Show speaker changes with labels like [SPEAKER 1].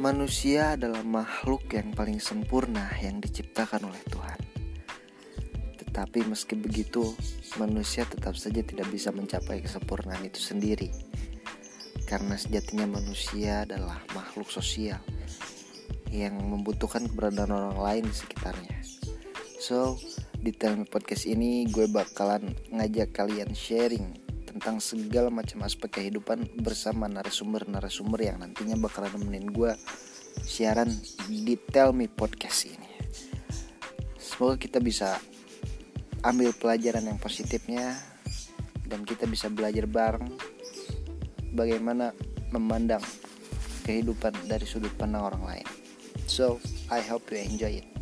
[SPEAKER 1] Manusia adalah makhluk yang paling sempurna yang diciptakan oleh Tuhan. Tetapi meski begitu, manusia tetap saja tidak bisa mencapai kesempurnaan itu sendiri. Karena sejatinya manusia adalah makhluk sosial yang membutuhkan keberadaan orang lain di sekitarnya. So, di Tell Podcast ini gue bakalan ngajak kalian sharing tentang segala macam aspek kehidupan bersama narasumber-narasumber yang nantinya bakalan nemenin gue siaran di Tell Me Podcast ini. Semoga kita bisa ambil pelajaran yang positifnya dan kita bisa belajar bareng bagaimana memandang kehidupan dari sudut pandang orang lain. So, I hope you enjoy it.